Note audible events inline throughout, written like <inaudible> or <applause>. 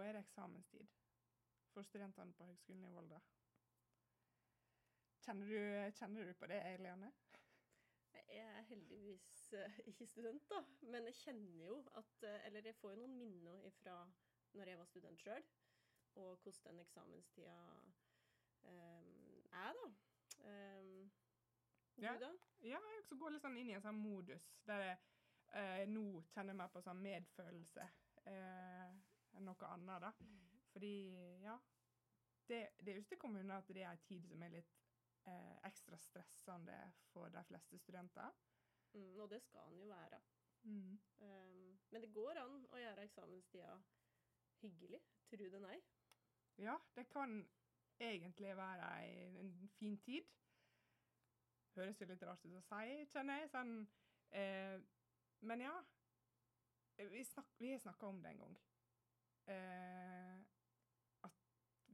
da er det eksamenstid for studentene på Høgskolen i Volda. Kjenner du, kjenner du på det, Eliane? Jeg er heldigvis uh, ikke student, da. Men jeg kjenner jo at uh, Eller jeg får jo noen minner fra når jeg var student sjøl, og hvordan den eksamenstida um, er, da. Um, du, Ja. da? Ja, jeg også går litt sånn inn i en sånn modus der jeg uh, nå kjenner meg på sånn medfølelse eh, enn noe annet, da. Fordi, ja Det, det er jo ikke å at det er en tid som er litt eh, ekstra stressende for de fleste studenter. Mm, og det skal den jo være. Mm. Um, men det går an å gjøre eksamenstida hyggelig, tru det nei. Ja, det kan egentlig være ei- en fin tid. Høres jo litt rart ut å si, kjenner jeg. Sånn, eh, men ja. Vi, snak, vi har snakka om det en gang. Eh, at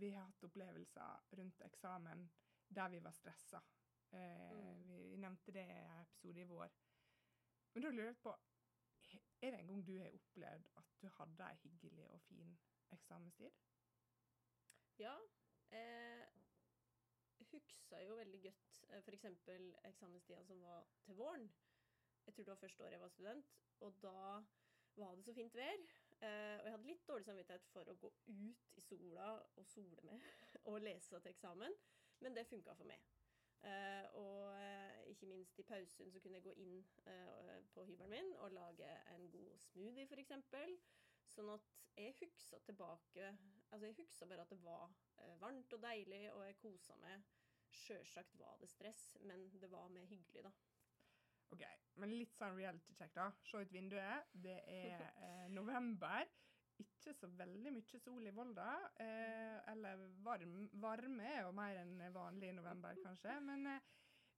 vi har hatt opplevelser rundt eksamen der vi var stressa. Eh, Mm. Vi nevnte det i en episode i vår. Men da lurer jeg på Er det en gang du har opplevd at du hadde ei hyggelig og fin eksamenstid? Ja. Eh, huksa jo veldig godt eh, f.eks. eksamenstida som var til våren. Jeg tror det var første året jeg var student, og da var det så fint vær. Eh, og jeg hadde litt dårlig samvittighet for å gå ut i sola og sole med <laughs> og lese til eksamen, men det funka for meg. Uh, og uh, ikke minst i pausen så kunne jeg gå inn på hybelen min og lage en god smoothie, f.eks. Sånn at jeg huksa tilbake Altså, jeg huksa bare at det var varmt og deilig, og jeg kosa meg. Sjølsagt var det stress, men det var mer hyggelig, da. OK, men litt sånn reality check, da. Se ut vinduet. Det er eh, november. Ikke så veldig mye sol i Volda. Eh, eller varm, varme er jo mer enn vanlig i november, kanskje. Men eh,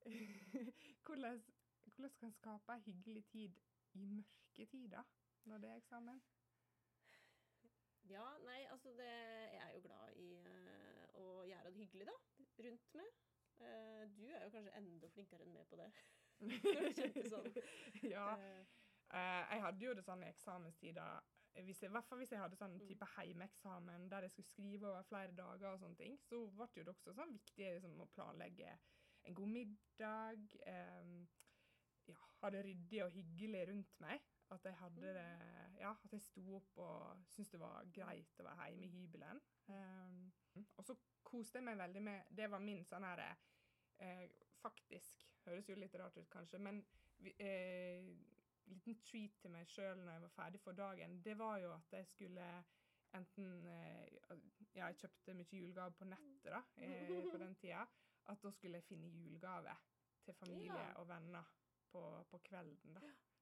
<laughs> hvordan, hvordan kan en skape ei hyggelig tid i mørketida når det er eksamen? Ja, nei, altså det Jeg er jo glad i eh, å gjøre det hyggelig, da. Rundt meg. Eh, du er jo kanskje enda flinkere enn meg på det. Sånn. <laughs> ja. Eh, jeg hadde jo det sånn i eksamenstida, i hvert fall hvis jeg hadde sånn type heimeksamen der jeg skulle skrive over flere dager, og sånne ting, så ble det jo også sånn viktig liksom, å planlegge en god middag. Eh, ja, ha det ryddig og hyggelig rundt meg. At jeg hadde det Ja, at jeg sto opp og syntes det var greit å være hjemme i hybelen. Um, og så koste jeg meg veldig med Det var min sånn her eh, Faktisk høres jo litt rart ut, kanskje, men eh, liten treat til meg sjøl når jeg var ferdig for dagen, det var jo at jeg skulle enten eh, Ja, jeg kjøpte mye julegave på nettet da, eh, på den tida. At da skulle jeg finne julegave til familie Ja. og venner på, på kvelden. da.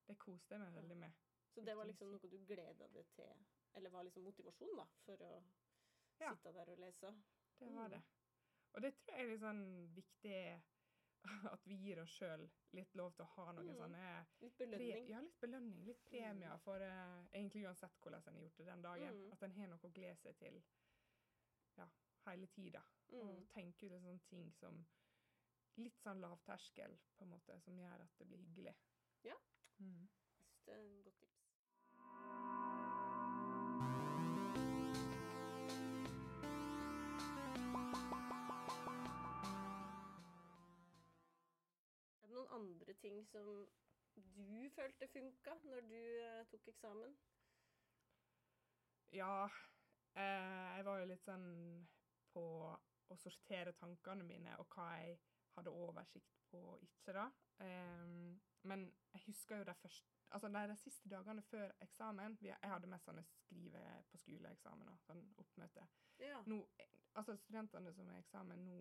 Det koste jeg meg veldig med. så det var liksom noe du gleda deg til? Eller var liksom motivasjon, da, for å Ja. sitte der og lese? Det var det. Og det tror jeg er litt sånn viktig <laughs> at vi gir oss sjøl litt lov til å ha noen Mm. sånne Litt belønning. Ja, litt belønning. Litt premier for uh, egentlig uansett hvordan en har gjort det den dagen. Mm. At en har noe å glede seg til ja, hele tida. Og Mm. tenke ut sånne ting som litt sånn lavterskel, på en måte, som gjør at det blir hyggelig. Ja. Mm. Jeg Det er et godt tips. Andre ting som du følte funka når du eh, tok eksamen? Ja, eh, jeg var jo litt sånn på å sortere tankene mine og hva jeg hadde oversikt på og ikke, da. Em, men jeg husker jo de første Altså de, siste dagene før eksamen vi, Jeg hadde mest sånne skrive på skoleeksamener, sånn oppmøte. Ja. Nå, altså Studentene som er eksamen nå,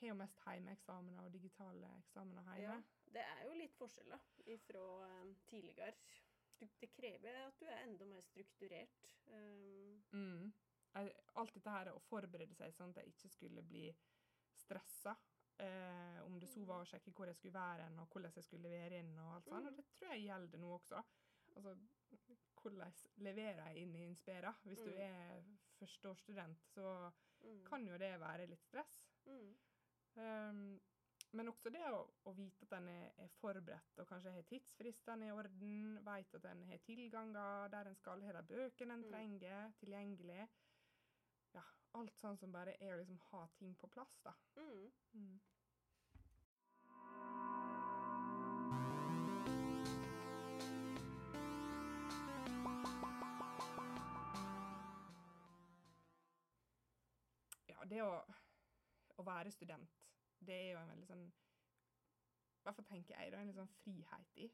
har jo mest hjemmeeksamener og digitale eksamener hjemme. ja. Det er jo litt forskjell da, ifra eh, tidligere. Det krever at du er enda mer strukturert. Um, Mm. Alt dette her å forberede seg sånn at jeg ikke skulle bli stressa. Eh, om det så var å sjekke hvor jeg skulle være hen, og hvordan jeg skulle levere inn. Og alt sånt. Og det tror jeg gjelder nå også. Altså, hvordan leverer jeg inn i Inspira? Hvis du Mm. er førsteårsstudent, så mm, kan jo det være litt stress. mm. Um, men også det å, å vite at en er, er forberedt og kanskje har tidsfristene i orden, vet at en har tilganger der en skal har de bøkene en Mm. trenger, tilgjengelig. Ja, alt sånn som bare er å liksom ha ting på plass, da. Mm. Mm. Ja, det å, å være student, det er jo en veldig sånn I hvert fall tenker jeg er en litt sånn frihet i.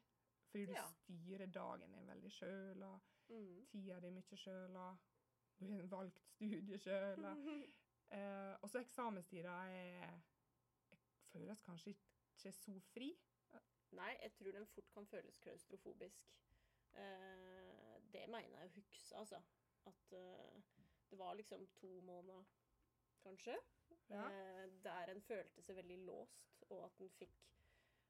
Fordi du Ja. styrer dagen din veldig sjøl, og Mm. tida di mye sjøl, og du har valgt studie sjøl. <laughs> Eh, og så eksamenstida er føles kanskje ikke så fri. Nei, jeg tror den fort kan føles klaustrofobisk. Eh, det mener jeg å huske, altså. At eh, det var liksom to måneder, kanskje, Ja. eh, der en følte seg veldig låst, og at en fikk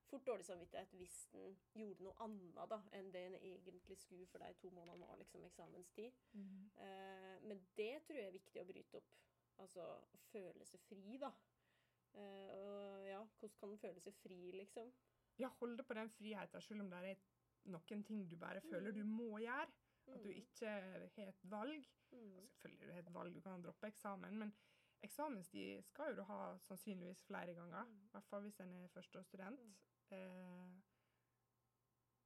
fort dårlig samvittighet hvis en gjorde noe annet da, enn det en egentlig skulle, for de to månedene var liksom eksamenstid. Eh, men det tror jeg er viktig å bryte opp. Altså å føle seg fri, da. Eh, og ja, hvordan kan en føle seg fri, liksom? Ja, holde på den friheten selv om det er noen ting du bare føler du må gjøre. At du Mm. ikke har et valg. Mm. Og Selvfølgelig du har et valg, du kan droppe eksamen, men eksamenstid skal jo du ha sannsynligvis flere ganger. Mm. I hvert fall hvis en er førsteårsstudent. Eh,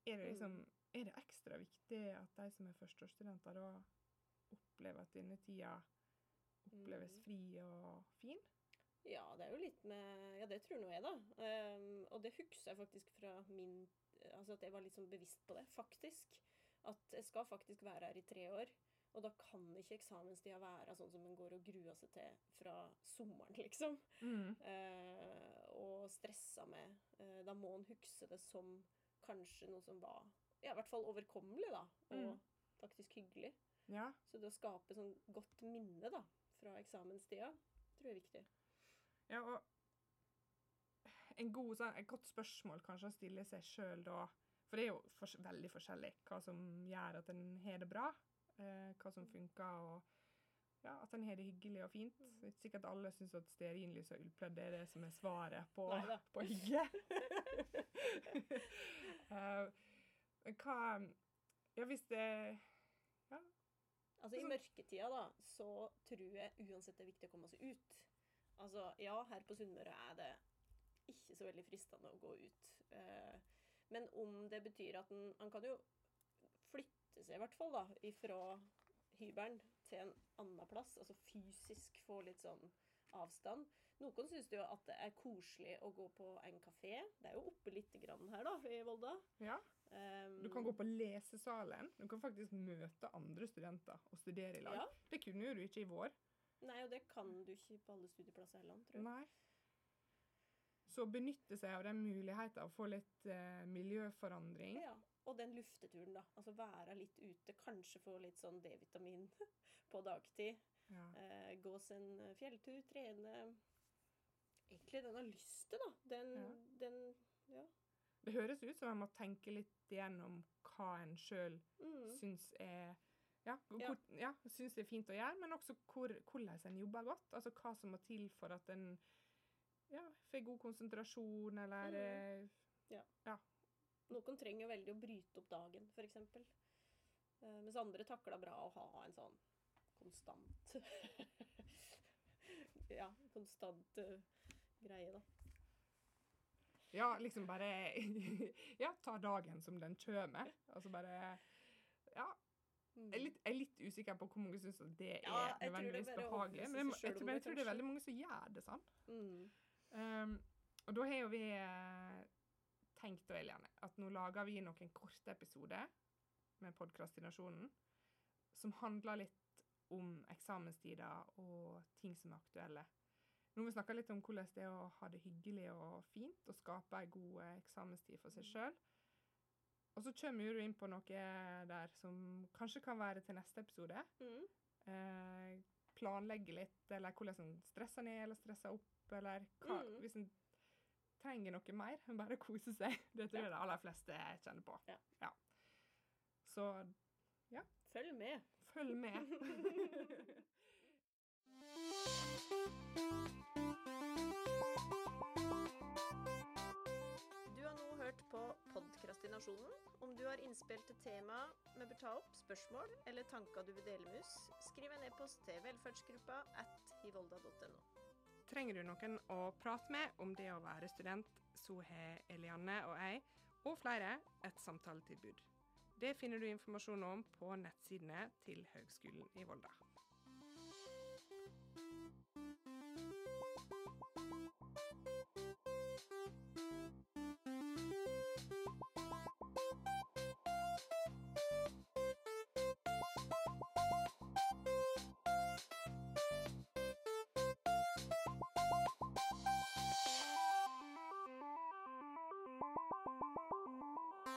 er det liksom Mm. Er det ekstra viktig at de som er førsteårsstudenter, da opplever at denne tida oppleves Mm. fri og fin? Ja, det er jo litt med Ja, det tror nå jeg, da. Um, og det husker jeg faktisk fra min Altså at jeg var litt sånn bevisst på det, faktisk. At jeg skal faktisk være her i tre år. Og da kan ikke eksamenstida være sånn som en går og gruer seg til fra sommeren, liksom. Mm. Eh, og stressa med. Eh, da må en huske det som kanskje noe som var ja, i hvert fall overkommelig, da. Og Mm. faktisk hyggelig. Ja. Så det å skape sånn godt minne da, fra eksamenstida, tror jeg er viktig. Ja, og en god, sånn, et godt spørsmål kanskje å stille seg sjøl da For det er jo for, veldig forskjellig hva som gjør at en har det bra. Eh, hva som funker, og ja, at en har det hyggelig og fint. Det er ikke sikkert alle syns at stearinlys og ullpledd er det som er svaret på, Neida. på hygge. uh, <laughs> hva Ja, hvis det Altså I mørketida da, så tror jeg uansett det er viktig å komme seg ut. Altså, ja, her på Sunnmøre er det ikke så veldig fristende å gå ut. Eh, men om det betyr at en Han kan jo flytte seg i hvert fall, da, ifra hybelen til en annen plass. Altså fysisk få litt sånn avstand. Noen syns jo at det er koselig å gå på en kafé. Det er jo oppe lite grann her, da, i Volda. Ja, Um, du kan gå på lesesalen. Du kan faktisk møte andre studenter og studere i lag. Ja. Det kunne jo du ikke i vår. Nei, og det kan du ikke på alle studieplasser heller, tror jeg. Nei. Så benytte seg av den muligheten å få litt eh, miljøforandring. Ja, og den lufteturen, da. Altså være litt ute, kanskje få litt sånn D-vitamin <laughs> på dagtid. Ja. Eh, gå seg en fjelltur, trene Egentlig den har lyst til, da. Den, Ja. den Ja. Det høres ut som en må tenke litt igjennom hva en sjøl Mm. syns er ja, hvor, Ja. ja, syns er fint å gjøre, men også hvor, hvordan en jobber godt. Altså hva som må til for at en ja, får god konsentrasjon, eller Mm. eh, Noen trenger veldig å bryte opp dagen, f.eks. Uh, mens andre takler bra å ha en sånn konstant <laughs> Ja, konstant uh, greie, da. Ja, liksom bare <laughs> Ja, ta dagen som den kommer. Altså bare Ja. Mm. Jeg er, litt, jeg er litt usikker på hvor mange syns det er Ja, nødvendigvis behagelig. Men jeg, jeg, tror- jeg det, tror det er veldig mange som gjør det sånn. Mm. Um, og da har jo vi eh, tenkt, da, Eliane, at nå lager vi noen korte episoder med Podkrastinasjonen som handler litt om eksamenstider og ting som er aktuelle. Nå har vi snakka litt om hvordan det er å ha det hyggelig og fint og skape ei god eh, eksamenstid for seg sjøl. Og så kommer du inn på noe der som kanskje kan være til neste episode. Mm. Eh, planlegge litt, eller hvordan en stresser ned eller stresser opp, eller hva, Mm. hvis en trenger noe mer enn bare kose seg. <laughs> Det tror jeg de aller fleste kjenner på. Ja. Så Følg med. følg med. <laughs> Du har nå hørt på Podkrastinasjonen. Om du har innspill til tema vi bør ta opp, spørsmål eller tanker du vil dele med oss, skriv en e-post til velferdsgruppa at hivolda.no trenger du noen å prate med om det å være student, så har Elianne og jeg, og flere, et samtaletilbud. Det finner du informasjon om på nettsidene til Høgskolen i Volda.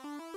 Bye.